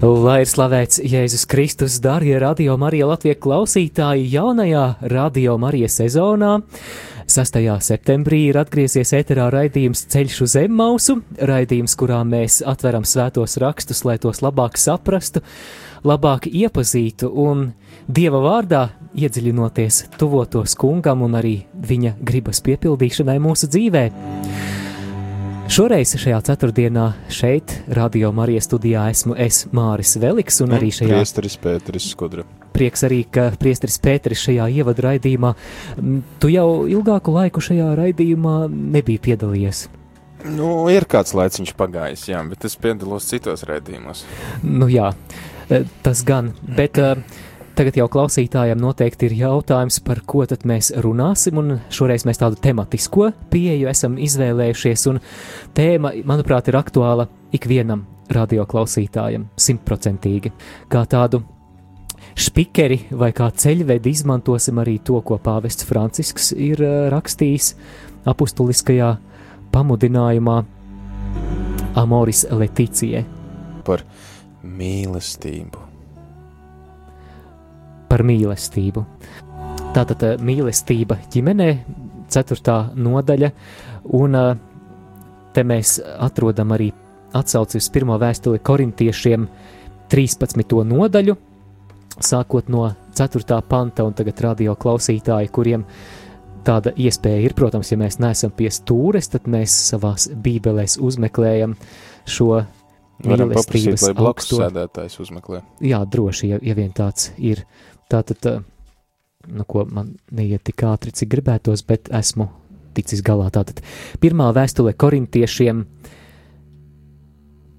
Lai ir slavēts Jēzus Kristus, darbie radio Marija Latvijas klausītāji, jaunajā radio Marija sezonā. 6. septembrī ir atgriezies ēterā raidījums Ceļš uz Zemmausu, raidījums, kurā mēs atveram svētos rakstus, lai tos labāk saprastu, labāk iepazītu un Dieva vārdā iedziļinoties tuvotos kungam un arī viņa gribas piepildīšanai mūsu dzīvēm. Šoreiz šajā ceturtdienā šeit, Radio Marijas studijā, esmu es Māris Veliks un arī šajā. Priesteris Pēteris Skudra. Prieks arī, ka priesteris Pēteris šajā ievadu raidījumā. Tu jau ilgāku laiku šajā raidījumā nebija piedalījies. Nu, ir kāds laiciņš pagājis, jā, bet es piedalos citos raidījumos. Nu jā, tas gan, bet uh, Tagad jau klausītājiem noteikti ir jautājums, par ko tad mēs runāsim, un šoreiz mēs tādu tematisko pieeju esam izvēlējušies, un tēma, manuprāt, ir aktuāla ikvienam radioklausītājam, simtprocentīgi. Kā tādu spikeri vai kā ceļvedi izmantosim arī to, ko pāvests Francisks ir rakstījis apustuliskajā pamudinājumā Amoris Leticie. Par mīlestību par mīlestību. Tātad eh, mīlestība ģimenē, ceturtā nodaļa, un eh, te mēs atrodam arī atsauci uz pirmo vēstuli korintiešiem 13. nodaļu, sākot no 4. panta, un tagad radio klausītāji, kuriem tāda iespēja ir, protams, ja mēs neesam pie stūres, tad mēs savās bībelēs uzmeklējam šo Varam paprasīt, lai blakus augsto... sēdētājs uzmeklē. Jā, droši, ja, ja vien tāds ir. Tātad, nu, ko man neiet tik ātri, cik gribētos, bet esmu ticis galā. Tātad, pirmā vēstule korintiešiem,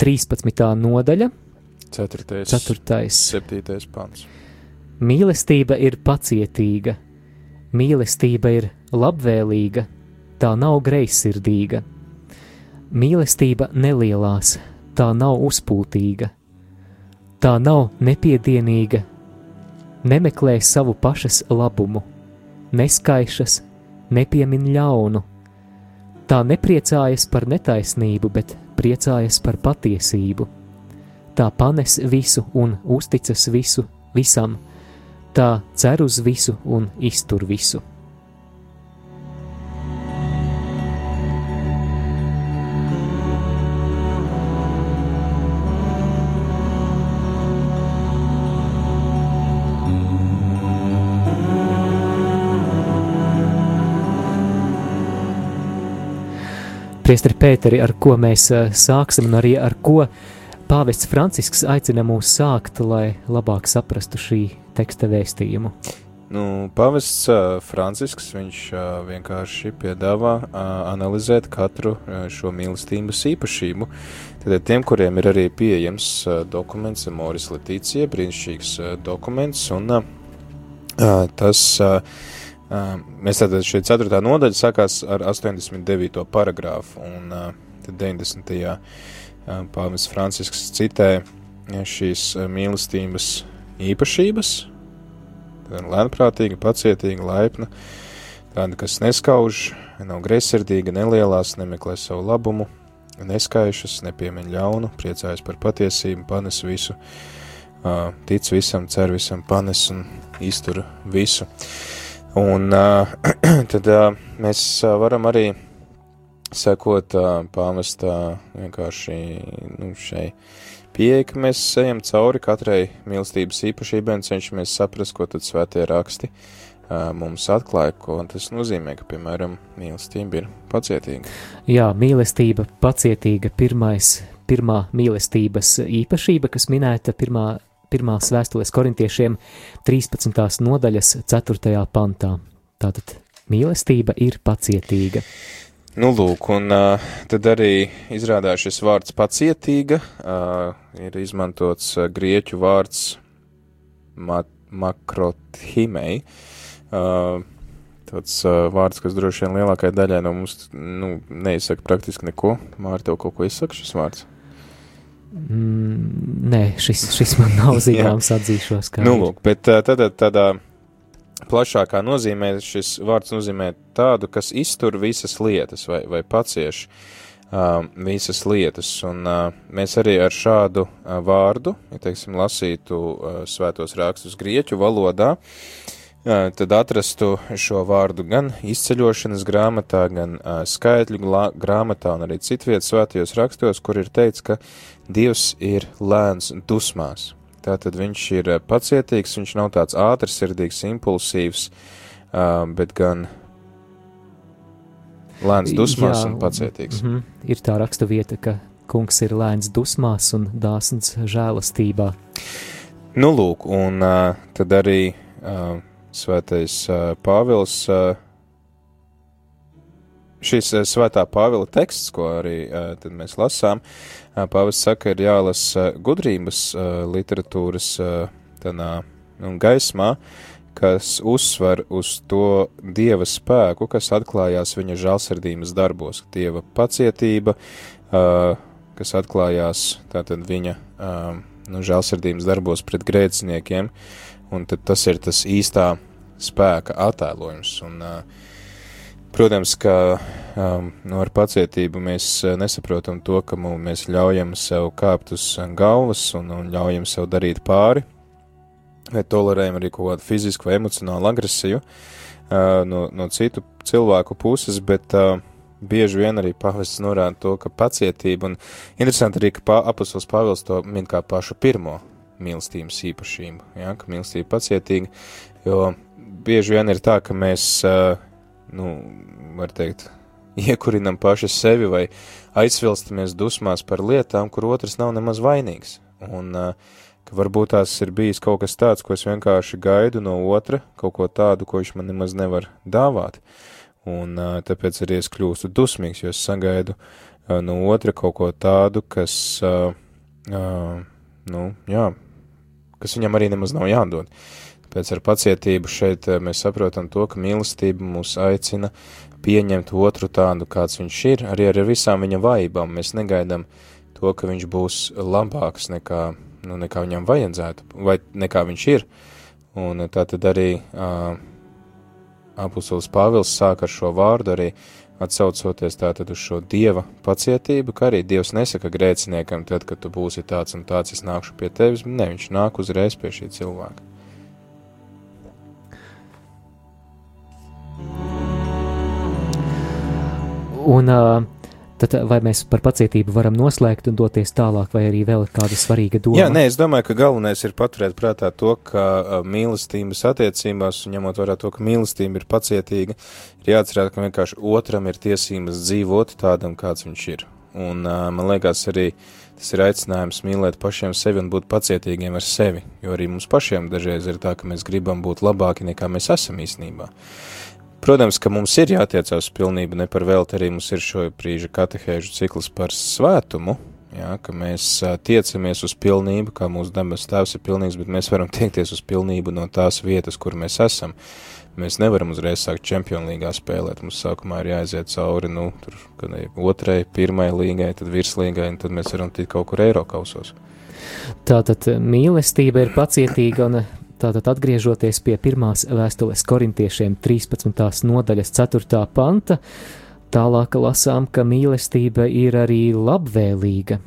13. nodaļa, 4. 4. 7. pants. Mīlestība ir pacietīga, mīlestība ir labvēlīga, tā nav greizsirdīga. Mīlestība nelielās, tā nav uzpūtīga, tā nav nepiedienīga, nemeklē savu pašas labumu, neskaišas, nepiemin ļaunu. Tā nepriecājas par netaisnību, bet priecājas par patiesību. Tā panes visu un uzticas visu, visam, tā cer uz visu un iztur visu. Priestri Pēteri, ar ko mēs eh, sāksim un arī ar ko pāvests Francisks aicina mūs sākt, lai labāk saprastu šī teksta vēstījumu? Nu, Pāvests uh, Francisks viņš uh, vienkārši piedāvā uh, analizēt katru uh, šo mīlestības īpašību. Tad tiem, kuriem ir arī pieejams uh, dokuments, Moris Letīcija, brīnišķīgs uh, dokuments, un uh, tas uh, Mēs tātad šī ceturtā nodaļa sākās ar 89. paragrāfu, un tad 90. pāvis Francisks citē šīs mīlestības īpašības, lēnprātīga, pacietīga, laipna, tāda, kas neskauž, nav greizsirdīga, nelielās, nemeklē savu labumu, neskaišas, nepiemin ļaunu, priecājas par patiesību, panes visu, tic visam, cer visam, panes un iztur visu. Un tad mēs varam arī sekot pāmestā vienkārši nu, šai pieeja, ka mēs ejam cauri katrai mīlestības īpašībai un cenšamies saprast, ko tad svētie raksti mums atklāja, ko tas nozīmē, ka, piemēram, mīlestība ir pacietīga. Jā, mīlestība pacietīga pirmais, pirmā mīlestības īpašība, kas minēta pirmā pirmās vēstules korintiešiem 13. nodaļas 4. pantā. Tātad mīlestība ir pacietīga. Nu, lūk, un uh, tad arī izrādās šis vārds pacietīga, uh, ir izmantots uh, grieķu vārds ma makrothimei, uh, tāds uh, vārds, kas droši vien lielākajai daļai no mums, nu, neizsaka praktiski neko. Māri, tev kaut ko izsaka šis vārds? Mm, nē, šis, šis man nav zināms, atzīšos. Nu, lūk, bet tad tādā plašākā nozīmē šis vārds nozīmē tādu, kas iztur visas lietas vai, vai pacieš uh, visas lietas. Un uh, mēs arī ar šādu uh, vārdu, ja teiksim, lasītu uh, svētos rakstus grieķu valodā, uh, tad atrastu šo vārdu gan izceļošanas grāmatā, gan skaitļu grāmatā un arī citvietas svētajos rakstos, kur ir teikts, ka Dievs ir lēns dusmās. Tātad viņš ir pacietīgs, viņš nav tāds ātrsirdīgs, impulsīvs, bet gan lēns dusmās Jā, un pacietīgs. Mm -hmm. Ir tā raksta vieta, ka kungs ir lēns dusmās un dāsns žēlastībā. Nu, lūk, un tad arī svētais uh, Pāvils. Uh, Šis uh, svētā Pāvila teksts, ko arī uh, mēs lasām, uh, Pāvis saka, ir jālasa gudrības literatūras tādā gaismā, kas uzsver uz to dieva spēku, kas atklājās viņa žēlsirdības darbos, dieva pacietība, kas atklājās tātad viņa nu, žēlsirdības darbos pret grēciniekiem, un tas ir tas īstā spēka attēlojums. Un, Protams, ka um, nu, ar pacietību mēs nesaprotam to, ka mēs ļaujam sev kāpt uz galvas un, un ļaujam sev darīt pāri, vai tolerējam arī kaut kādu fizisku vai emocionālu agresiju no, no citu cilvēku puses, bet bieži vien arī pāvests norāda to, ka pacietība, un interesanti arī, ka apustulis Pāvils to min kā pašu pirmo mīlestības īpašību, ja, ka mīlestība pacietīga, jo bieži vien ir tā, ka mēs nu, var teikt, iekurinam paši sevi vai aizsvilstamies dusmās par lietām, kur otrs nav nemaz vainīgs. Un ka varbūt tās ir bijis kaut kas tāds, ko es vienkārši gaidu no otra, kaut ko tādu, ko viņš man nemaz nevar dāvāt. Un tāpēc arī es kļūstu dusmīgs, jo es sagaidu no otra kaut ko tādu, kas, nu, jā, kas viņam arī nemaz nav jādod. Pēc ar pacietību šeit eh, mēs saprotam to, ka mīlestība mūs aicina pieņemt otru tādu, kāds viņš ir, arī ar visām viņa vājībām. Mēs negaidām to, ka viņš būs labāks nekā, nu, nekā viņam vajadzētu, vai nekā viņš ir. Un tā tad arī uh, apustulis Pāvils sāk ar šo vārdu arī atsaucoties tātad uz šo dieva pacietību, ka arī dievs nesaka grēciniekam, tad, kad tu būsi tāds un tāds, es nākšu pie tevis, ne, viņš nāk uzreiz pie šī cilvēka. Un uh, tad vai mēs par pacietību varam noslēgt un doties tālāk, vai arī vēl kāda svarīga doma? Jā, nē, es domāju, ka galvenais ir paturēt prātā to, ka uh, mīlestības attiecībās, un ņemot vērā to, ka mīlestība ir pacietīga, ir jāatcerās, ka vienkārši otram ir tiesības dzīvot tādam, kāds viņš ir. Un uh, man liekas arī tas ir aicinājums mīlēt pašiem sevi un būt pacietīgiem ar sevi, jo arī mums pašiem dažreiz ir tā, ka mēs gribam būt labāki nekā mēs esam īstenībā. Protams, ka mums ir jātiecās uz pilnību, ne par velti arī mums ir šo brīža katehēžu cikls par svētumu, jā, ka mēs tiecamies uz pilnību, kā mūsu debes tēvs ir pilnīgs, bet mēs varam tiekties uz pilnību no tās vietas, kur mēs esam. Mēs nevaram uzreiz sākt čempionlīgā spēlēt, mums sākumā ir jāaiziet cauri, nu, tur, kad ir otrai, pirmai līgai, tad virslīgai, un tad mēs varam tikt kaut kur Eiro kausos. Tātad mīlestība ir pacietīga un Tātad atgriežoties pie pirmās vēstules korintiešiem 13. nodaļas 4. panta, tālāk lasām, ka mīlestība ir arī labvēlīga.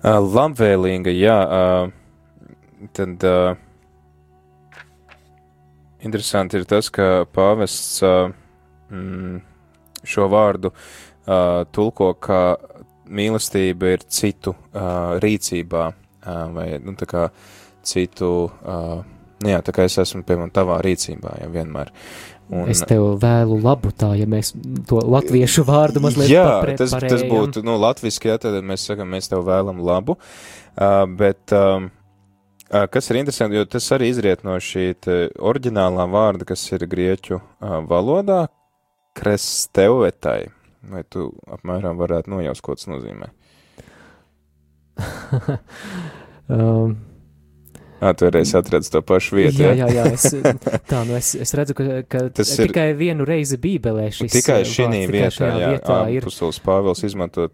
Uh, labvēlīga, jā, uh, tad uh, interesanti ir tas, ka pāvests uh, mm, šo vārdu uh, tulko, ka mīlestība ir citu uh, rīcībā, uh, vai, nu, tā kā uh, citu, uh, jā, tā kā es esmu, piemēram, tavā rīcībā, ja vienmēr. Un, es tev vēlu labu tā, ja mēs to latviešu vārdu mazliet jā, papre, tas, tas būtu, nu, latviski, jā, tad mēs sakam, mēs tev vēlam labu, uh, bet, um, kas ir interesanti, jo tas arī izriet no šī oriģinālā vārda, kas ir grieķu valodā, kresteuetai. Vai tu apmēram varētu nojaust, ko tas nozīmē? um, Jā, tu reiz atradzi to pašu vietu. Jā, jā, jā. Es, tā, nu es, es redzu, ka, ka tas ir tikai vienu reizi Bībelē šis tikai šī vietā, jā, vietā ir. Apustulis Pāvils izmanto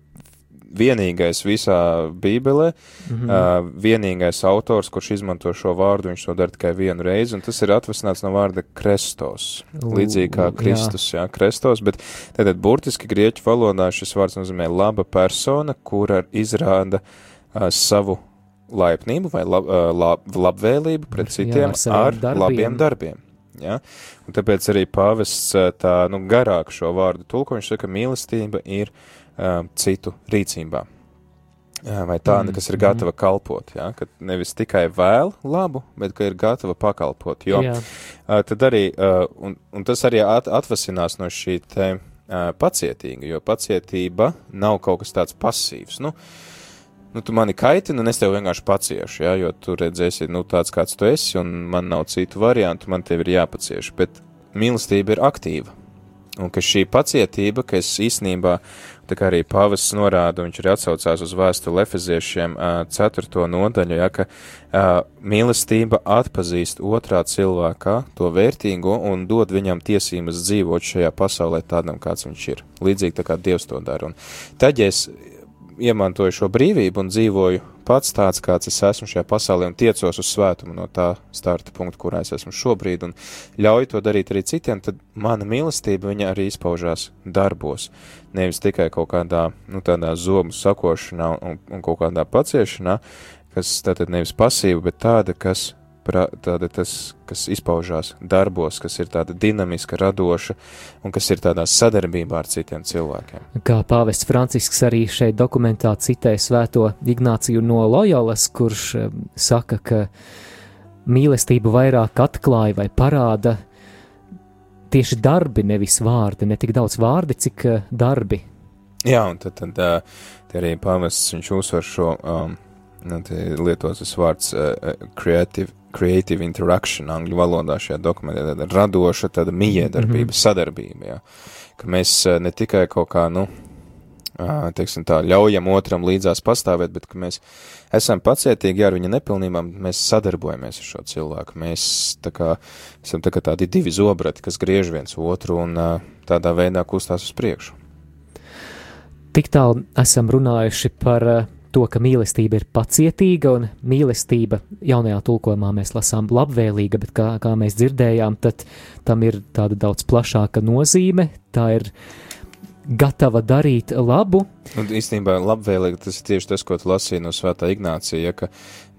vienīgais visā Bībelē, mm -hmm. uh, vienīgais autors, kurš izmanto šo vārdu, viņš to dara tikai vienu reizi, un tas ir atvesināts no vārda krestos, līdzīgi kā Kristus, jā, jā krestos, bet tātad burtiski grieķu valodā šis vārds nozīmē laba persona, kura izrāda uh, savu laipnību vai lab, lab, labvēlību pret citiem jā, ar, ar darbiem. labiem darbiem. Ja? Un tāpēc arī pāvests tā nu, garāk šo vārdu tulko, viņš saka, ka mīlestība ir um, citu rīcībā. Vai tā, mm, kas ir gatava mm. kalpot, ja? ka nevis tikai vēl labu, bet ka ir gatava pakalpot. Jo jā. uh, tad arī, uh, un, un tas arī at, atvasinās no šī te uh, pacietīga, jo pacietība nav kaut kas tāds pasīvs. Nu, uh, nu, tu mani kaitini, un es tev vienkārši paciešu, ja, jo tu redzēsi, nu, tāds kāds tu esi, un man nav citu variantu, man tev ir jāpacieš. Bet mīlestība ir aktīva. Un ka šī pacietība, kas īstenībā, tā kā arī pavasts norāda, viņš arī atsaucās uz vēstuli efeziešiem ceturto nodaļu, ja, ka mīlestība atpazīst otrā cilvēkā to vērtīgo un dod viņam tiesības dzīvot šajā pasaulē tādam, kāds viņš ir. Līdzīgi tā kā Dievs to dara. Un tad, ja es iemantoju šo brīvību un dzīvoju pats tāds, kāds es esmu šajā pasaulē, un tiecos uz svētumu no tā starta punkta, kurā es esmu šobrīd, un ļauju to darīt arī citiem, tad mana mīlestība viņa arī izpaužās darbos. Nevis tikai kaut kādā, nu, tādā zobu sakošanā un, un kaut kādā paciešanā, kas tātad nevis pasīva, bet tāda, kas tāda tas, kas izpaužās darbos, kas ir tāda dinamiska, radoša un kas ir tādā sadarbībā ar citiem cilvēkiem. Kā pāvests Francisks arī šeit dokumentā citē svēto Ignāciju no Loyolas, kurš um, saka, ka mīlestību vairāk atklāja vai parāda tieši darbi, nevis vārdi, ne tik daudz vārdi, cik uh, darbi. Jā, un tad, tad uh, arī pāvests viņš uzsver šo um, nu, lietots tas vārds uh, creative creative interaction angļu valodā šajā dokumentā, tāda radoša, tāda miedarbība, mm -hmm. sadarbība, jā. Ka mēs ne tikai kaut kā, nu, teiksim tā, ļaujam otram līdzās pastāvēt, bet ka mēs esam pacietīgi ar viņa nepilnībām, mēs sadarbojamies ar šo cilvēku. Mēs tā kā, esam tā kā tādi divi zobrati, kas griež viens otru un tādā veidā kustās uz priekšu. Tik tālu esam runājuši par to, ka mīlestība ir pacietīga un mīlestība jaunajā tulkojumā mēs lasām labvēlīga, bet kā, kā mēs dzirdējām, tad tam ir tāda daudz plašāka nozīme. Tā ir gatava darīt labu. Un īstenībā labvēlīgi tas ir tieši tas, ko tu lasīji no Svētā Ignācija, ja, ka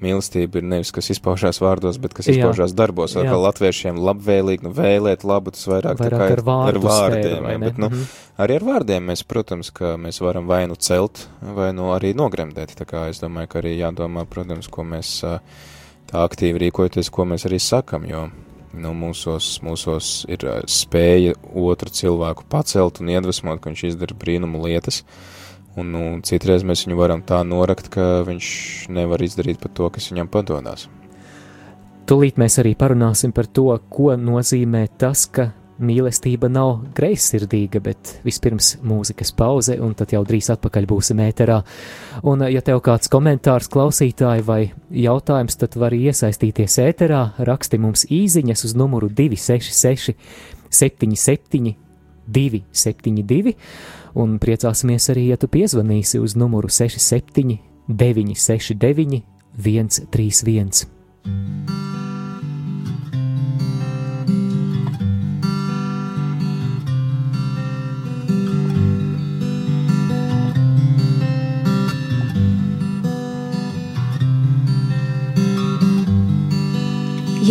mīlestība ir nevis, kas izpaužās vārdos, bet kas izpaužās jā. darbos. Vai kā latviešiem labvēlīgi, nu vēlēt labu, tas vairāk, vairāk tā kā ar, ar vārdiem. Sfēru, ja, bet, nu, mm -hmm. arī ar vārdiem mēs, protams, ka mēs varam vai nu celt, vai nu arī nogremdēt. Tā kā es domāju, ka arī jādomā, protams, ko mēs tā aktīvi rīkojoties, ko mēs arī sakam, jo nu, mūsos, mūsos ir spēja otru cilvēku pacelt un iedvesmot, ka viņš izdara brīnumu lietas. Un, nu, citreiz mēs viņu varam tā norakt, ka viņš nevar izdarīt pat to, kas viņam padodas. Tūlīt mēs arī parunāsim par to, ko nozīmē tas, ka mīlestība nav greizsirdīga, bet vispirms mūzikas pauze, un tad jau drīz atpakaļ būsim ēterā. Un, ja tev kāds komentārs, klausītāji vai jautājums, tad vari iesaistīties ēterā, raksti mums īziņas uz numuru 266 77 272, un priecāsimies arī, ja tu piezvanīsi uz numuru 67 969 131.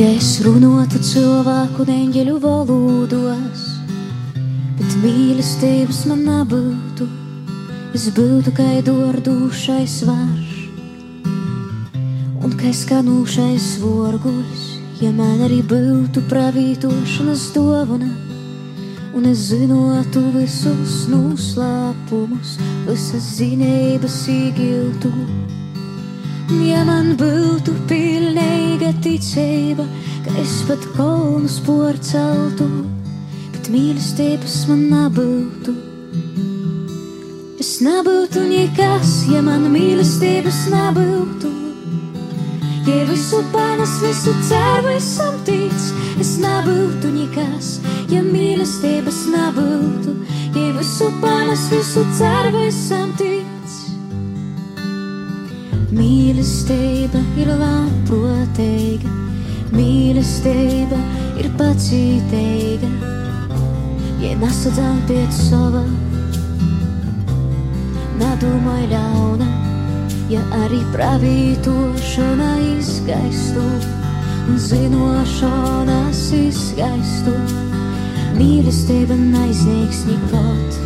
Es runātu cilvēku neņģeļu valodos, bet mīlestības man nebūtu, es būtu kā dordūšais svārš un kā skanūšais vorguļs, ja man arī būtu pravītošanas dovana. Un es zinātu visus noslēpumus, visas zinības īgiltu. Ja man būtu pilnīga ticība, ka es pat kalnus porceltu, bet mīlestības man nebūtu, Es nebūtu nekas, ja man mīlestības nebūtu. Ja visu panes, visu ceru, esam tic, es nebūtu nekas, ja mīlestības nebūtu. Ja visu panes, visu ceru, esam tic. Mīlestība ir labprātīga, mīlestība ir pacītīga, ja nesadzām pēc savā nedomāj ļauna, ja arī pravītošana izgaistu un zinošanas izgaistu. Mīlestība neizniegs nekot.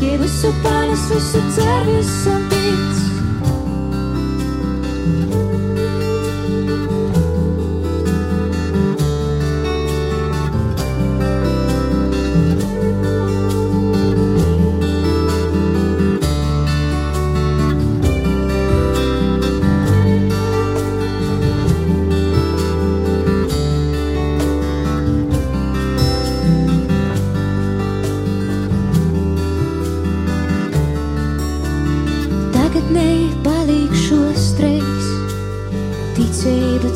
Ja visu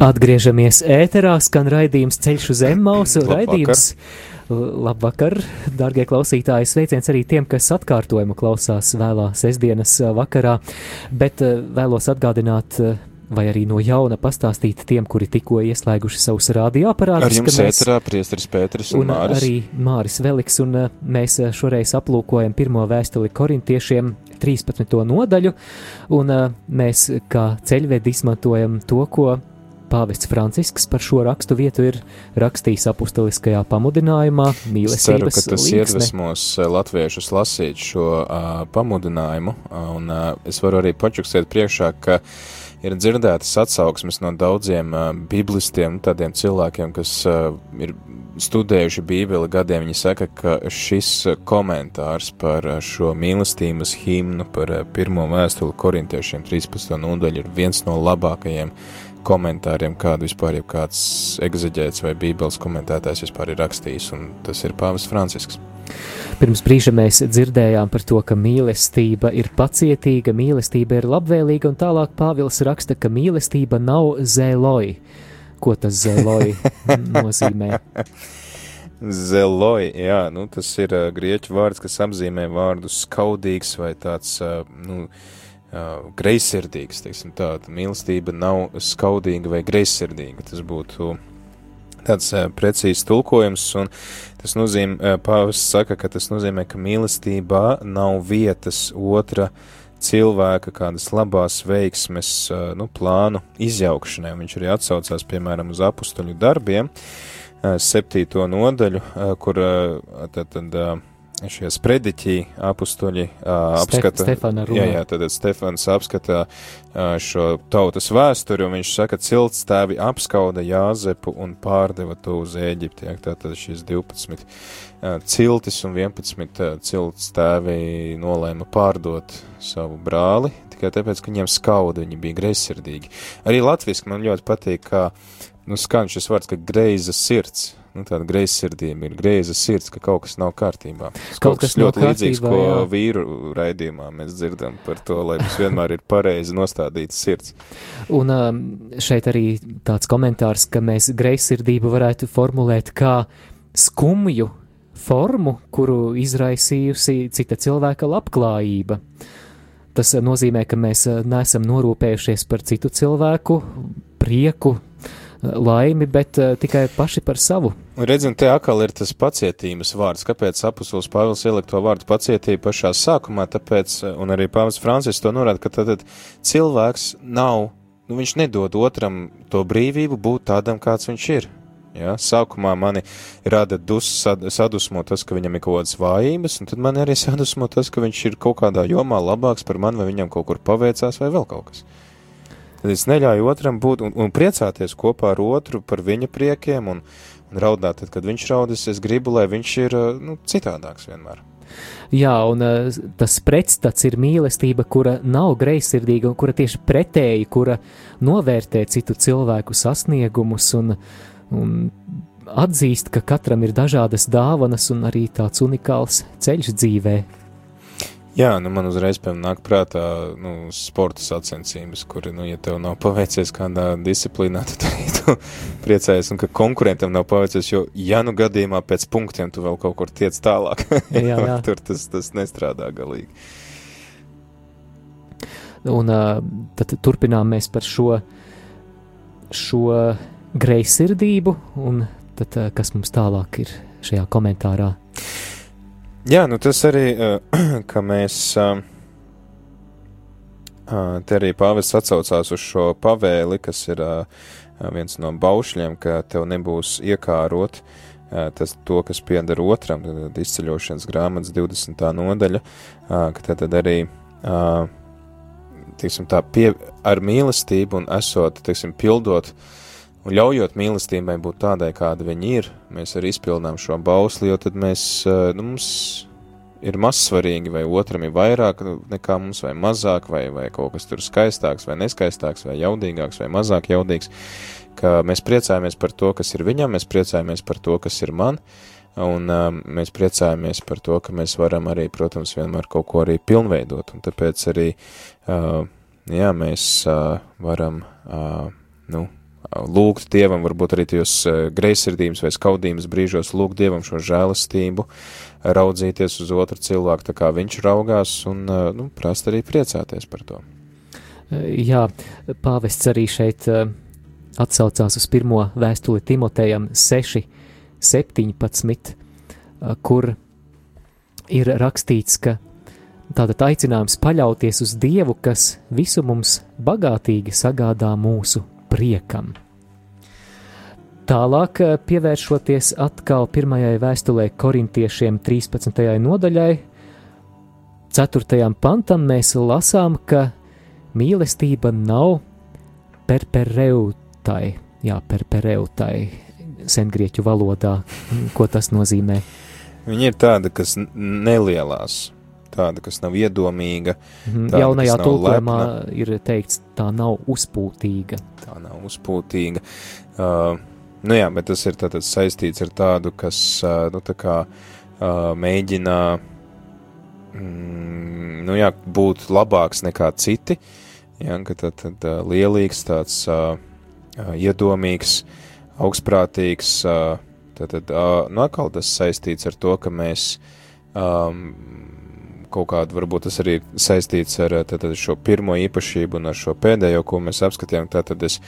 Atgriežamies ēterā, skan raidījums Ceļš uz Emmausu. Raidījums. Labvakar, darbie klausītāji! Sveiciens arī tiem, kas atkārtojumu klausās vēlā sestdienas vakarā, bet vēlos atgādināt vai arī no jauna pastāstīt tiem, kuri tikko ieslēguši savus radioaparātus. Ar jums mēs, ēterā priesteris Pēteris un, un Māris. arī Māris Veliks, un mēs šoreiz aplūkojam pirmo vēstuli korintiešiem 13. nodaļu, un mēs kā ceļvedi izmantojam to, ko Pāvests Francisks par šo rakstu vietu ir rakstījis apustuliskajā pamudinājumā mīlestības ceru, ka tas līksne. iedvesmos eh, latviešus lasīt šo uh, pamudinājumu, un uh, es varu arī pačukstēt priekšā, ka ir dzirdētas atsauksmes no daudziem uh, biblistiem, tādiem cilvēkiem, kas uh, ir studējuši Bībeli gadiem, viņi saka, ka šis komentārs par šo mīlestības himnu, par pirmo vēstuli korintiešiem 13. nodaļu ir viens no labākajiem komentāriem, kādu vispār jau kāds egzeģēts vai bībeles komentētājs vispār ir rakstījis, un tas ir Pāvis Francisks. Pirms brīža mēs dzirdējām par to, ka mīlestība ir pacietīga, mīlestība ir labvēlīga, un tālāk Pāvils raksta, ka mīlestība nav zēloji. Ko tas zēloji nozīmē? Zeloj, jā, nu tas ir uh, grieķu vārds, kas apzīmē vārdu skaudīgs vai tāds, uh, nu, uh, uh, greizsirdīgs, tā, mīlestība nav skaudīga vai greizsirdīga, tas būtu tāds uh, precīzs tulkojums, un tas nozīmē, uh, pāvis saka, ka tas nozīmē, ka mīlestībā nav vietas otra cilvēka kādas labās veiksmes, uh, nu, plānu izjaukšanai, viņš arī atsaucās, piemēram, uz apustuļu darbiem, uh, septīto nodaļu, uh, kur uh, tad, tad šie sprediķi apustuļi uh, apskata. Stefana runā. Jā, jā, tad Stefans apskata uh, šo tautas vēsturi, un viņš saka, cilts tēvi apskauda Jāzepu un pārdeva to uz Ēģipti. Jā, tātad šīs 12 uh, ciltis un 11 uh, cilts tēvi nolēma pārdot savu brāli, tikai tāpēc, ka viņiem skauda, viņi bija greizsirdīgi. Arī latviski man ļoti patīk, kā, nu, skan šis vārds, ka greiza sirds nu, tāda greizsirdība, ir greiza sirds, ka kaut kas nav kārtībā. Tas Kaut kas nav ļoti līdzīgs, kārtībā, ko jā. vīru raidījumā mēs dzirdam par to, lai mums vienmēr ir pareizi nostādīts sirds. Un um, šeit arī tāds komentārs, ka mēs greizsirdību varētu formulēt kā skumju formu, kuru izraisījusi cita cilvēka labklājība. Tas nozīmē, ka mēs uh, neesam norūpējušies par citu cilvēku prieku, laimi, bet uh, tikai paši par savu. Redzam, te atkal ir tas pacietības vārds. Kāpēc apustulis Pāvils ieliek to vārdu pacietība pašā sākumā? Tāpēc, un arī Pāvils Francis to norāda, ka tad cilvēks nav, nu viņš nedod otram to brīvību būt tādam, kāds viņš ir. Ja? Sākumā mani rada dus, sad, sadusmo tas, ka viņam ir kaut kādas vājības, un tad man arī sadusmo tas, ka viņš ir kaut kādā jomā labāks par mani, vai viņam kaut kur paveicās, vai vēl kaut kas. Tad es neļauju otram būt un, un priecāties kopā ar otru par viņa priekiem un, un raudāt, tad, kad viņš raudas, es gribu, lai viņš ir nu, citādāks vienmēr. Jā, un uh, tas pretstats ir mīlestība, kura nav greizsirdīga un kura tieši pretēji, kura novērtē citu cilvēku sasniegumus un, un atzīst, ka katram ir dažādas dāvanas un arī tāds unikāls ceļš dzīvē. Jā, nu man uzreiz nāk prātā nu, sporta sacensības, kur, nu, ja tev nav paveicies kādā disciplīnā, tad tu priecājies, un ka konkurentam nav paveicies, jo, ja nu gadījumā pēc punktiem tu vēl kaut kur tiec tālāk, Jā, jā. tur tas, tas nestrādā galīgi. Un uh, tad turpinām mēs par šo, šo greizsirdību, un tad, kas mums tālāk ir šajā komentārā. Jā, nu tas arī, uh, ka mēs, uh, uh, te arī pāvests atsaucās uz šo pavēli, kas ir uh, viens no baušļiem, ka tev nebūs iekārot uh, tas to, kas pieder otram, tad izceļošanas grāmatas 20. nodaļa, uh, ka tad, tad arī, uh, teiksim tā, pie, ar mīlestību un esot, teiksim, pildot Un ļaujot mīlestībai būt tādai, kāda viņa ir, mēs arī izpildām šo bausli, jo tad mēs, eh, nu, mums ir mazsvarīgi, vai otram ir vairāk nekā mums, vai mazāk, vai, vai kaut kas tur skaistāks, vai neskaistāks, vai jaudīgāks, vai mazāk jaudīgs, ka mēs priecājamies par to, kas ir viņam, mēs priecājamies par to, kas ir man, un um, mēs priecājamies par to, ka mēs varam arī, protams, vienmēr kaut ko arī pilnveidot, un tāpēc arī, uh, jā, mēs uh, varam, uh, nu, lūgt Dievam, varbūt arī tajos greizsirdības vai skaudības brīžos, lūgt Dievam šo žēlastību, raudzīties uz otru cilvēku, tā kā viņš raugās, un, nu, prast arī priecāties par to. Jā, pāvests arī šeit atsaucās uz pirmo vēstuli Timotejam 6, 17, uh, kur ir rakstīts, ka tātad aicinājums paļauties uz Dievu, kas visu mums bagātīgi sagādā mūsu priekam. Tālāk, eh, pievēršoties atkal pirmajai vēstulē korintiešiem 13. nodaļai, 4. pantam, mēs lasām, ka mīlestība nav perpereutai, jā, perpereutai, sengrieķu valodā, ko tas nozīmē. Viņa ir tāda, kas nelielās, tāda, kas nav iedomīga. Tāda, Jaunajā tulkojumā ir teikts, tā nav uzpūtīga. Tā nav uzpūtīga. Uh, nu jā, bet tas ir tātad saistīts ar tādu, kas, uh, nu tā kā uh, mēģina, mm, nu jā, būt labāks nekā citi, jā, ka tad, tad uh, lielīgs, tāds uh, uh, iedomīgs, augstprātīgs, uh, tad, tad uh, nu atkal tas saistīts ar to, ka mēs um, kaut kādu, varbūt tas arī saistīts ar tātad, šo pirmo īpašību un ar šo pēdējo, ko mēs apskatījām. Tātad es,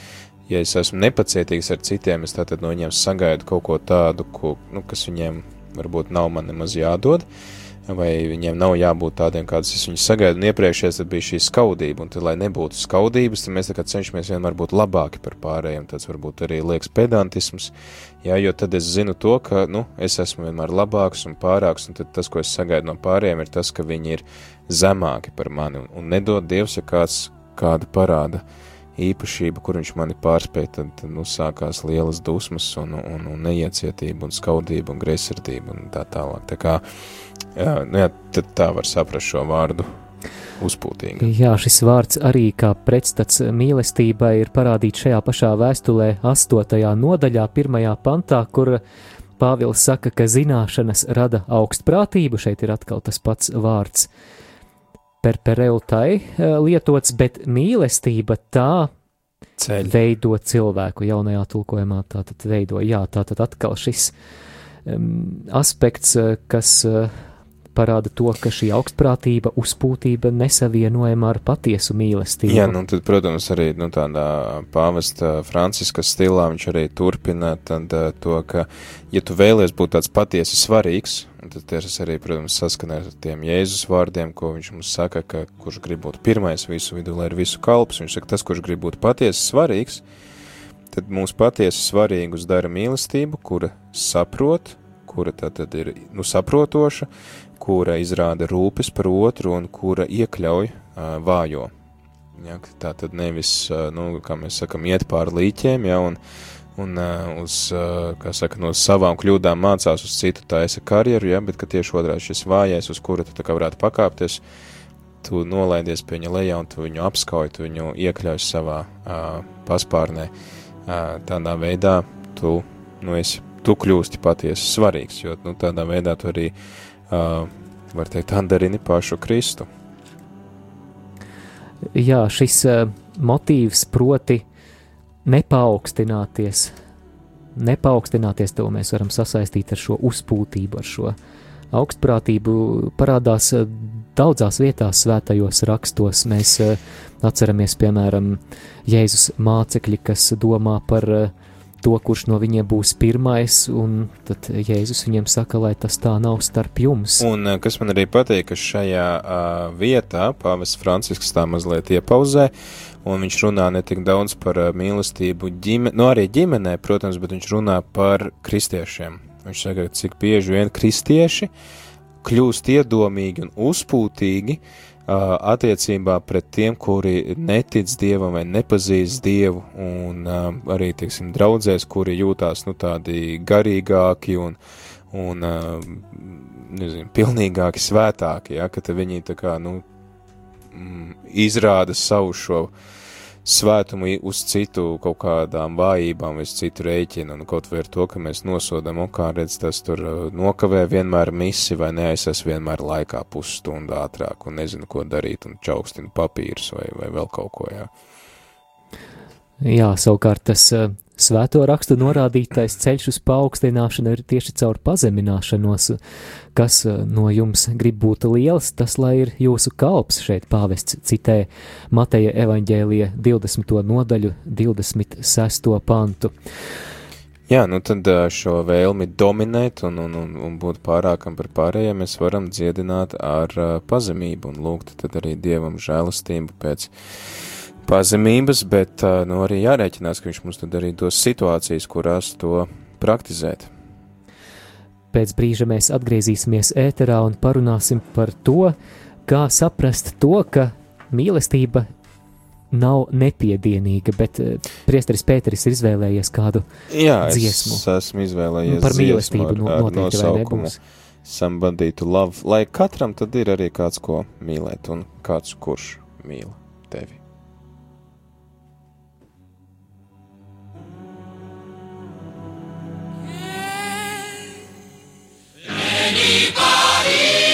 ja es esmu nepacietīgs ar citiem, es tātad no viņiem sagaidu kaut ko tādu, ko, nu, kas viņiem varbūt nav man nemaz jādod, vai viņiem nav jābūt tādiem, kādus es viņus sagaidu, un iepriekšējais tad bija šī skaudība, un tad, lai nebūtu skaudības, tad mēs cenšamies vienmēr būt labāki par pārējiem, tāds varbūt arī liekas pedantisms, Jā, jo tad es zinu to, ka nu, es esmu vienmēr labāks un pārāks, un tas, ko es sagaidu no pārējiem, ir tas, ka viņi ir zemāki par mani. Un, un nedod Dievs, ja kāds kāda parāda īpašība, kur viņš mani pārspēja, tad, tad nu, sākās lielas dusmas un, un, un neiecietība un skaudība un greizsirdība un tā tālāk. Tā kā, jā, nu, jā, tā var saprast šo vārdu uzpūtīga. Jā, šis vārds arī kā pretstats mīlestībai ir parādīts šajā pašā vēstulē, 8. nodaļā, 1. pantā, kur Pāvils saka, ka zināšanas rada augstprātību, šeit ir atkal tas pats vārds perpereutai eh, lietots, bet mīlestība tā Ceļ. veido cilvēku jaunajā tulkojumā, tātad veido, jā, tātad atkal šis um, aspekts, eh, kas uh, parāda to, ka šī augstprātība, uzpūtība nesavienojama ar patiesu mīlestību. Jā, nu tad, protams, arī nu, tādā pāvesta Franciska stilā viņš arī turpina tad, to, ka, ja tu vēlies būt tāds patiesi svarīgs, tad tas arī, protams, saskanē ar tiem Jēzus vārdiem, ko viņš mums saka, ka kurš grib būt pirmais visu vidu, lai ir visu kalps, viņš saka, tas, kurš grib būt patiesi svarīgs, tad mūsu patiesi svarīgus dara mīlestību, kura saprot, kura tad, tad ir nu, saprotoša, kura izrāda rūpes par otru un kura iekļauj uh, vājo. Ja, tā tad nevis, uh, nu, kā mēs sakam, iet pāri līķiem, ja, un, un uh, uz, uh, kā saka, no savām kļūdām mācās uz citu taisa karjeru, ja, bet ka tieši otrādi šis vājais, uz kura tu tā kā varētu pakāpties, tu nolaidies pie viņa lejā un tu viņu apskauj, tu viņu iekļauj savā uh, paspārnē. Uh, tādā veidā tu, nu, esi, tu kļūsti patiesi svarīgs, jo, nu, tādā veidā tu arī uh, var teikt, andarini pašu Kristu. Jā, šis motīvs proti nepaukstināties, nepaukstināties, to mēs varam sasaistīt ar šo uzpūtību, ar šo augstprātību, parādās daudzās vietās svētajos rakstos. Mēs atceramies, piemēram, Jēzus mācekļi, kas domā par uh, to, kurš no viņiem būs pirmais, un tad Jēzus viņiem saka, lai tas tā nav starp jums. Un eh, kas man arī patīk, ka šajā uh, vietā pāvests Francisks tā mazliet iepauzē, un viņš runā ne tik daudz par uh, mīlestību ģimenē, nu, arī ģimenē, protams, bet viņš runā par kristiešiem. Viņš saka, cik bieži vien kristieši kļūst iedomīgi un uzpūtīgi, uh, attiecībā pret tiem, kuri netic dievam vai nepazīst dievu, un arī, teiksim, draudzēs, kuri jūtās, nu, tādi garīgāki un, un nezinu, pilnīgāki, svētāki, ja, ka viņi tā kā, nu, izrāda savu šo uh, svētumu uz citu kaut kādām vājībām, uz citu rēķinu, un kaut vai ar to, ka mēs nosodam, un kā redz, tas tur uh, nokavē vienmēr misi vai neaizsas vienmēr laikā pusstundu ātrāk, un nezinu, ko darīt, un čaukstina papīrus vai, vai vēl kaut ko, jā. Jā, savukārt tas uh, Svēto rakstu norādītais ceļš uz paaugstināšanu ir tieši caur pazemināšanos, kas eh, no jums grib būt liels, tas lai ir jūsu kalps, šeit pāvests citē Mateja evaņģēlija 20. nodaļu 26. pantu. Jā, nu tad eh, šo vēlmi dominēt un, un, un, un būt pārākam par pārējiem mēs varam dziedināt ar uh, pazemību un lūgt tad arī Dievam žēlastību pēc pazemības, bet nu, arī jārēķinās, ka viņš mums tad arī dos situācijas, kurās to praktizēt. Pēc brīža mēs atgriezīsimies ēterā un parunāsim par to, kā saprast to, ka mīlestība nav nepiedienīga, bet priesteris Pēteris ir izvēlējies kādu Jā, dziesmu. es esmu izvēlējies par mīlestību ar, ar noteikti vai nebūs. To love, lai katram tad ir arī kāds, ko mīlēt, un kāds, kurš mīl anybody.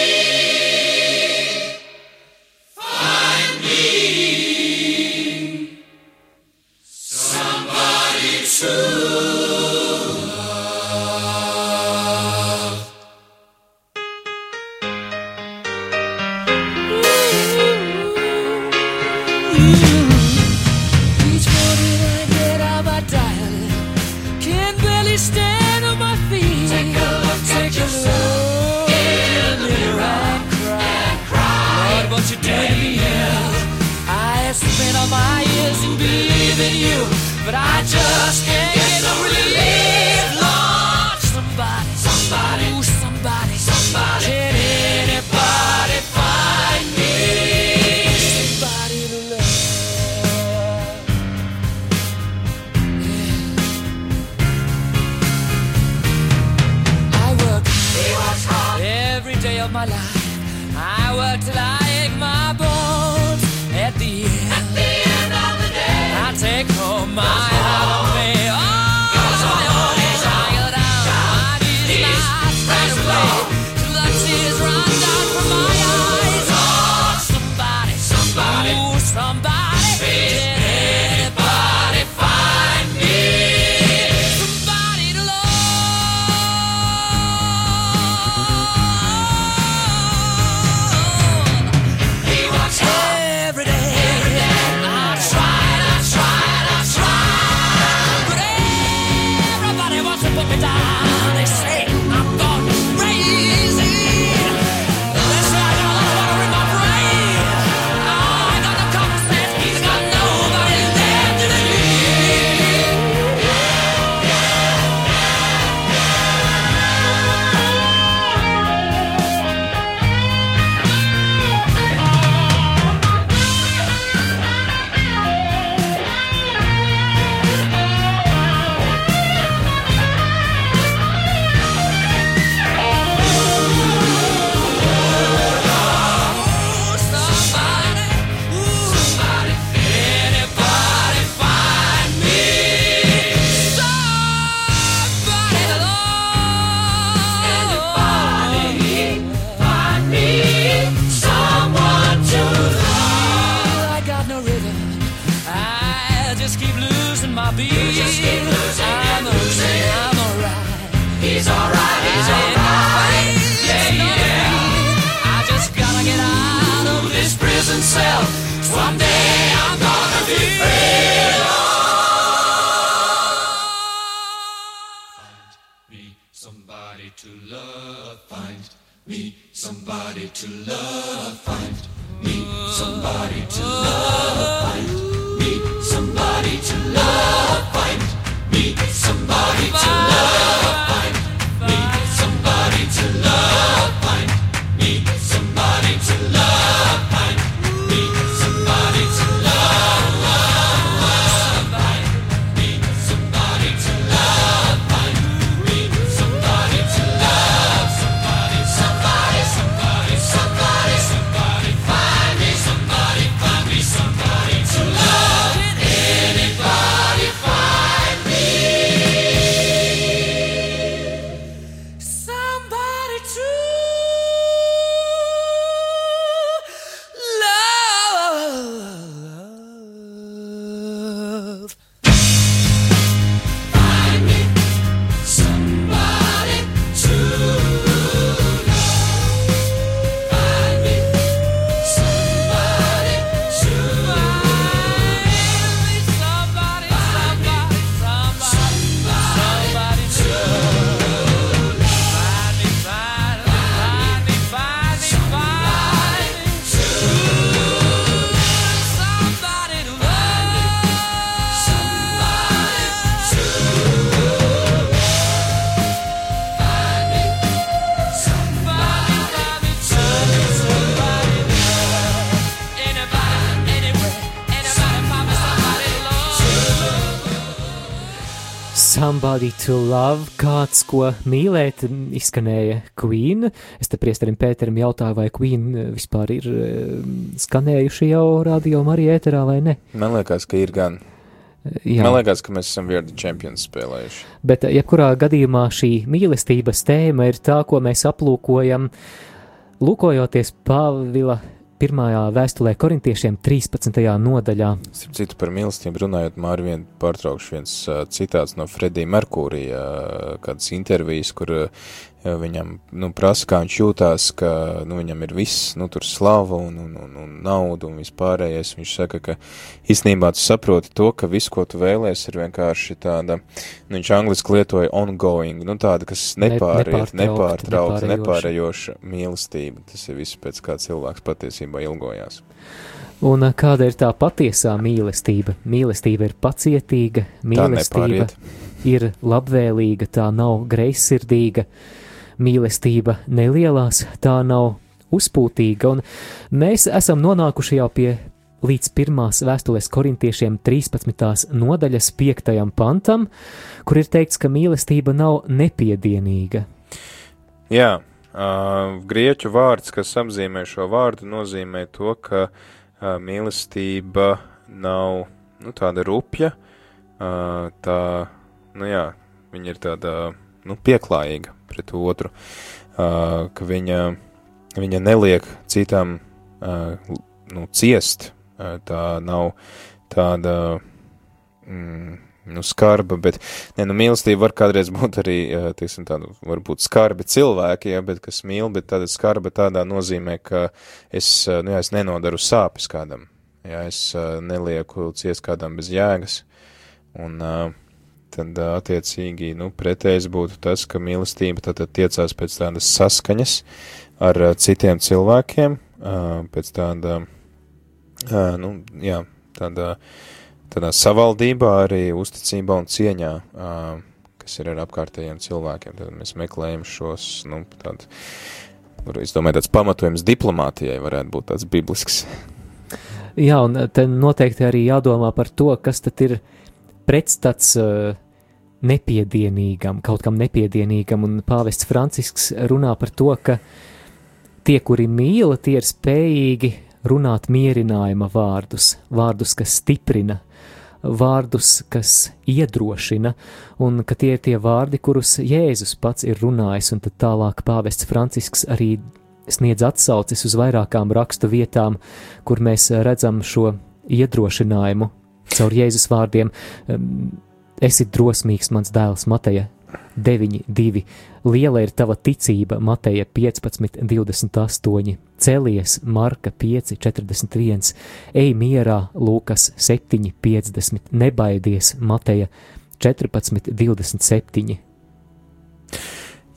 Somebody to love, kāds, ko mīlēt, izskanēja Queen. Es te priesterim Pēterim jautāju, vai Queen vispār ir skanējuši jau radio Marija ēterā vai ne? Man liekas, ka ir gan. Jā. Man liekas, ka mēs esam Vierdi Champions spēlējuši. Bet, jebkurā gadījumā šī mīlestības tēma ir tā, ko mēs aplūkojam, lūkojoties Pāvila pirmajā vēstulē korintiešiem 13. nodaļā. Citu par mīlestību runājot, Māri vien pārtraukšu viens citāts no Fredija Merkūrija, kādas intervijas, kur viņam nu, prasa, kā viņš jūtās, ka nu, viņam ir viss, nu, tur slava un, un, un, un nauda un vispārējais. Viņš saka, ka īstenībā tu saproti to, ka viss, ko tu vēlēs, ir vienkārši tāda, nu, viņš angliski lietoja ongoing, nu, tāda, kas nepāriet, nepārtraukta, nepārējoša mīlestība. Tas ir viss pēc kā cilvēks patiesībā ilgojās. Un kāda ir tā patiesā mīlestība? Mīlestība ir pacietīga, mīlestība ir labvēlīga, tā nav greizsirdīga mīlestība nelielās, tā nav uzpūtīga, un mēs esam nonākuši jau pie līdz pirmās vēstules korintiešiem 13. nodaļas 5. pantam, kur ir teikts, ka mīlestība nav nepiedienīga. Jā, uh, grieķu vārds, kas apzīmē šo vārdu, nozīmē to, ka uh, mīlestība nav nu, tāda rupja, uh, tā, nu jā, viņa ir tāda nu, pieklājīga pret otru, uh, ka viņa, viņa neliek citam uh, nu, ciest, uh, tā nav tāda mm, nu, skarba, bet, ne, nu, mīlestība var kādreiz būt arī, teiksim, tāda, varbūt skarbi cilvēki, ja, bet kas mīl, bet tāda skarba tādā nozīmē, ka es, nu, jā, es nenodaru sāpes kādam, ja, es nelieku ciest kādam bez jēgas, un, uh, tad attiecīgi, nu, pretējs būtu tas, ka mīlestība tad tiecās pēc tādas saskaņas ar citiem cilvēkiem, pēc tāda, nu, jā, tādā, tādā savaldībā, arī uzticībā un cieņā, kas ir ar apkārtējiem cilvēkiem. Tad mēs meklējam šos, nu, tādu, es domāju, tāds pamatojums diplomātijai varētu būt tāds biblisks. Jā, un te noteikti arī jādomā par to, kas tad ir pretstats uh, nepiedienīgam, kaut kam nepiedienīgam, un pāvests Francisks runā par to, ka tie, kuri mīla, tie ir spējīgi runāt mierinājuma vārdus, vārdus, kas stiprina, vārdus, kas iedrošina, un ka tie ir tie vārdi, kurus Jēzus pats ir runājis, un tad tālāk pāvests Francisks arī sniedz atsaucis uz vairākām rakstu vietām, kur mēs redzam šo iedrošinājumu caur Jēzus vārdiem. Esi drosmīgs, mans dēls, Mateja 9, 2. Liela ir tava ticība, Mateja 15, 28. Celies, Marka 5, 41. Ej mierā, Lūkas 7, 50. Nebaidies, Mateja 14, 27.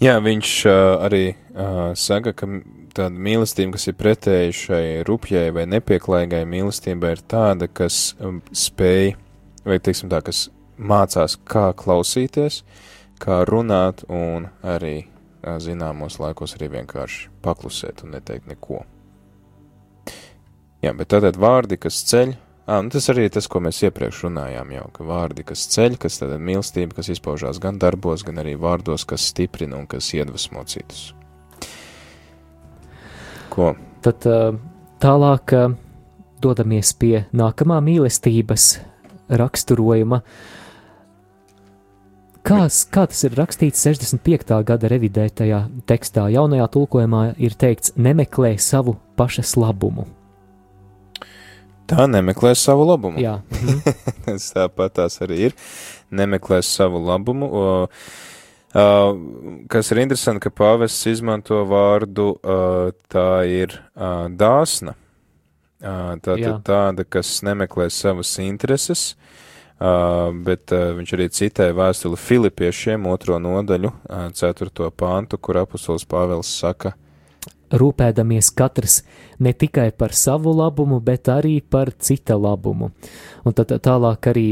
Jā, viņš uh, arī uh, saka, ka tāda mīlestība, kas ir pretēji šai rupjai vai nepieklājīgai mīlestībai, ir tāda, kas um, spēj, vai teiksim tā, kas mācās, kā klausīties, kā runāt un arī zināmos laikos arī vienkārši paklusēt un neteikt neko. Jā, bet tātad vārdi, kas ceļ, ā, nu tas arī tas, ko mēs iepriekš runājām jau, ka vārdi, kas ceļ, kas tātad mīlestība, kas izpaužās gan darbos, gan arī vārdos, kas stiprina un kas iedvesmo citus. Ko? Tad tālāk dodamies pie nākamā mīlestības raksturojuma, uh, Kā, kā tas ir rakstīts 65. gada revidētajā tekstā, jaunajā tulkojumā ir teikts, nemeklē savu pašas labumu. Tā nemeklē savu labumu. Jā, tas tāpat tās arī ir. Nemeklē savu labumu. O, uh, kas ir interesanti, ka pāvests izmanto vārdu, uh, tā ir uh, dāsna. Uh, tā ir tāda, kas nemeklē savas intereses, Uh, bet uh, viņš arī citēja vēstuli Filipiešiem, otro nodaļu, uh, ceturto pāntu, kur apustulis Pāvils saka: Rūpēdamies katrs ne tikai par savu labumu, bet arī par cita labumu. Un tad tālāk arī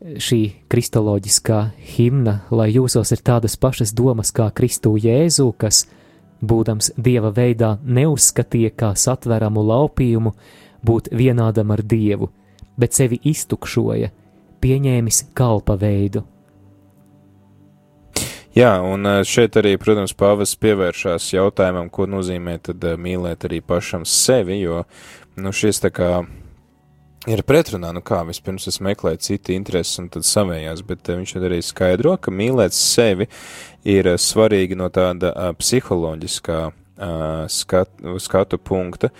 šī kristoloģiskā himna, lai jūsos ir tādas pašas domas kā Kristu Jēzu, kas, būdams dieva veidā, neuzskatīja kā satveramu laupījumu būt vienādam ar dievu, bet sevi iztukšoja pieņēmis kalpa veidu. Jā, un eh, šeit arī, protams, pāvests pievēršās jautājumam, ko nozīmē tad eh, mīlēt arī pašam sevi, jo, nu, šis tā kā ir pretrunā, nu kā, vispirms es meklēju citu intereses un tad savējās, bet eh, viņš arī skaidro, ka mīlēt sevi ir svarīgi no tāda psiholoģiskā skat, skatu punkta,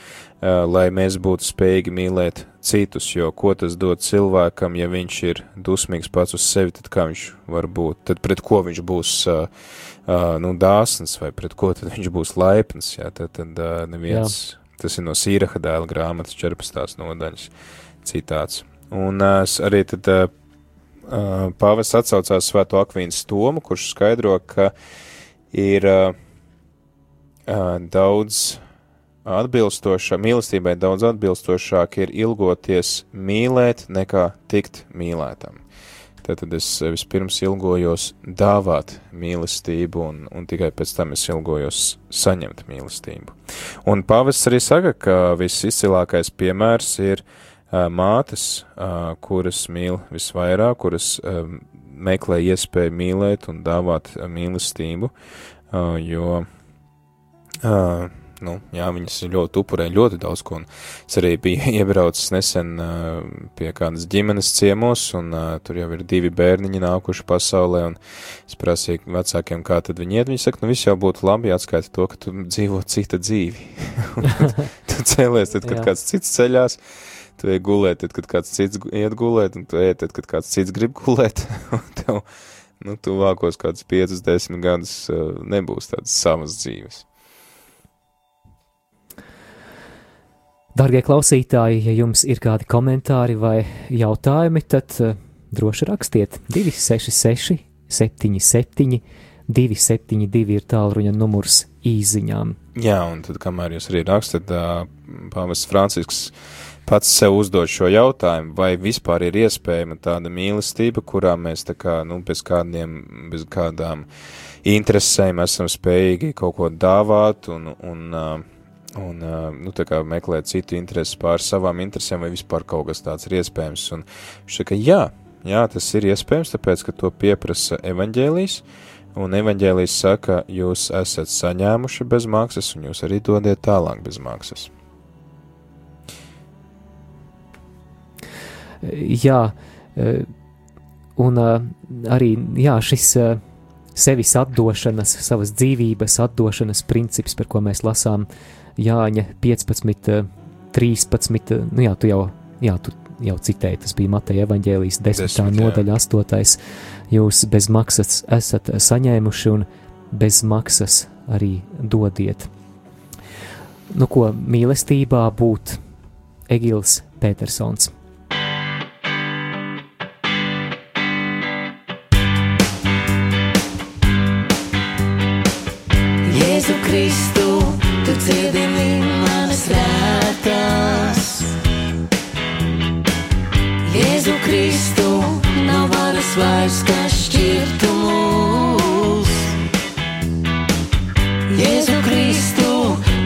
lai mēs būtu spējīgi mīlēt citus, jo ko tas dod cilvēkam, ja viņš ir dusmīgs pats uz sevi, tad kā viņš var būt, tad pret ko viņš būs, nu, dāsns, vai pret ko tad viņš būs laipns, jā, tad, tad neviens, jā. tas ir no Sīraha dēla grāmatas 14. nodaļas citāts. Un arī tad pāvests atsaucās svēto Akvīnas Tomu, kurš skaidro, ka ir daudz atbilstošāk, mīlestībai daudz atbilstošāk ir ilgoties mīlēt nekā tikt mīlētam. Tātad es vispirms ilgojos dāvāt mīlestību, un, un tikai pēc tam es ilgojos saņemt mīlestību. Un pāvests arī saka, ka viss izcilākais piemērs ir uh, mātes, uh, kuras mīl visvairāk, kuras uh, meklē iespēju mīlēt un dāvāt mīlestību, jo nu, jā, viņas ļoti upurē ļoti daudz ko, un es arī biju iebraucis nesen pie kādas ģimenes ciemos, un tur jau ir divi bērniņi nākuši pasaulē, un es prasīju vecākiem, kā tad viņi iet, viņi saka, nu viss jau būtu labi, atskaita to, ka tu dzīvo cita dzīvi, tu cēlies, tad, kad kāds cits ceļās, tu ej gulēt, tad, kad kāds cits iet gulēt, un tu ej, tad, kad kāds cits grib gulēt, un tev, nu, tuvākos kādus 5-10 gadus uh, nebūs tādas savas dzīves. Darbie klausītāji, ja jums ir kādi komentāri vai jautājumi, tad uh, droši rakstiet 266, 77, 272 ir tālruņa numurs īsiņām. Jā, un tad, kamēr jūs arī rakstat, uh, Pāvests Francisks pats sev uzdod šo jautājumu, vai vispār ir iespējama tāda mīlestība, kurā mēs tā kā, nu, bez kādiem, bez kādām interesēm esam spējīgi kaut ko dāvāt un, un uh, un nu, meklēt citu intereses pār savām interesēm, vai vispār kaut kas tāds ir iespējams. Un viņš saka, jā, jā, tas ir iespējams, tāpēc, ka to pieprasa evaņģēlijs, un evaņģēlijs saka, jūs esat saņēmuši bez maksas, un jūs arī dodiet tālāk bez maksas. Jā, un arī jā, šis sevis atdošanas, savas dzīvības atdošanas princips, par ko mēs lasām Jāņa 15, 13, nu jā, tu jau, jā, tu jau citēji, tas bija Mateja evaņģēlijas 10. Desmit, nodaļa 8. Jūs bez maksas esat saņēmuši un bez maksas arī dodiet. Nu ko, mīlestībā būt Egils Petersons. Vairs, kas šķirtu mūs. Jēzu Kristu,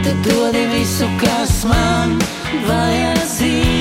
te dodi visu, kas man vajadzīgs.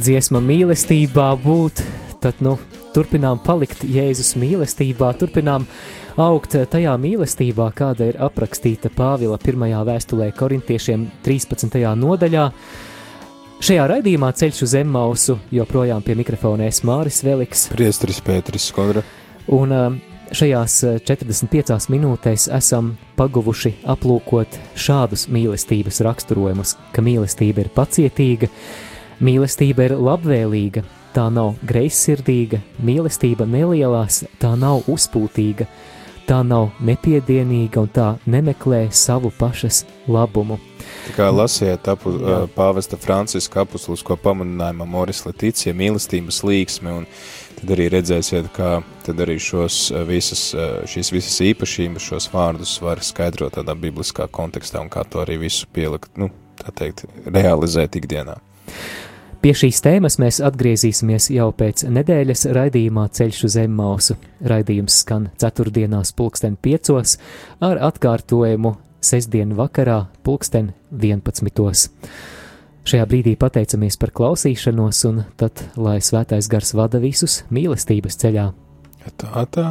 Dziesma mīlestībā būt, tad nu, turpinām palikt Jēzus mīlestībā, turpinām augt tajā mīlestībā, kāda ir aprakstīta Pāvila pirmajā vēstulē korintiešiem 13. nodaļā. Šajā raidījumā ceļš uz Zemmausu joprojām pie mikrofona es Māris Veliks. Priestris Pēteris Skodra. Un šajās 45 minūtēs esam paguvuši aplūkot šādus mīlestības raksturojumus, ka mīlestība ir pacietīga, Mīlestība ir labvēlīga, tā nav greizsirdīga, mīlestība nelielās, tā nav uzpūtīga, tā nav nepiedienīga un tā nemeklē savu pašas labumu. Tā kā lasiet apu, uh, pāvesta Franciska apustulis, ko pamanājuma Moris Leticija, mīlestības līksme, un tad arī redzēsiet, kā tad arī šos visas, šīs visas īpašības, šos vārdus var skaidrot tādā bibliskā kontekstā un kā to arī visu pielikt, nu, tā teikt, realizēt ikdienā. Pie šīs tēmas mēs atgriezīsimies jau pēc nedēļas raidījumā Ceļš uz Zemmausu. Raidījums skan ceturtdienās pulksten piecos ar atkārtojumu sestdienu vakarā pulksten 11. Šajā brīdī pateicamies par klausīšanos un tad, lai svētais gars vada visus mīlestības ceļā. Tā, tā.